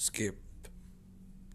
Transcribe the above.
skip.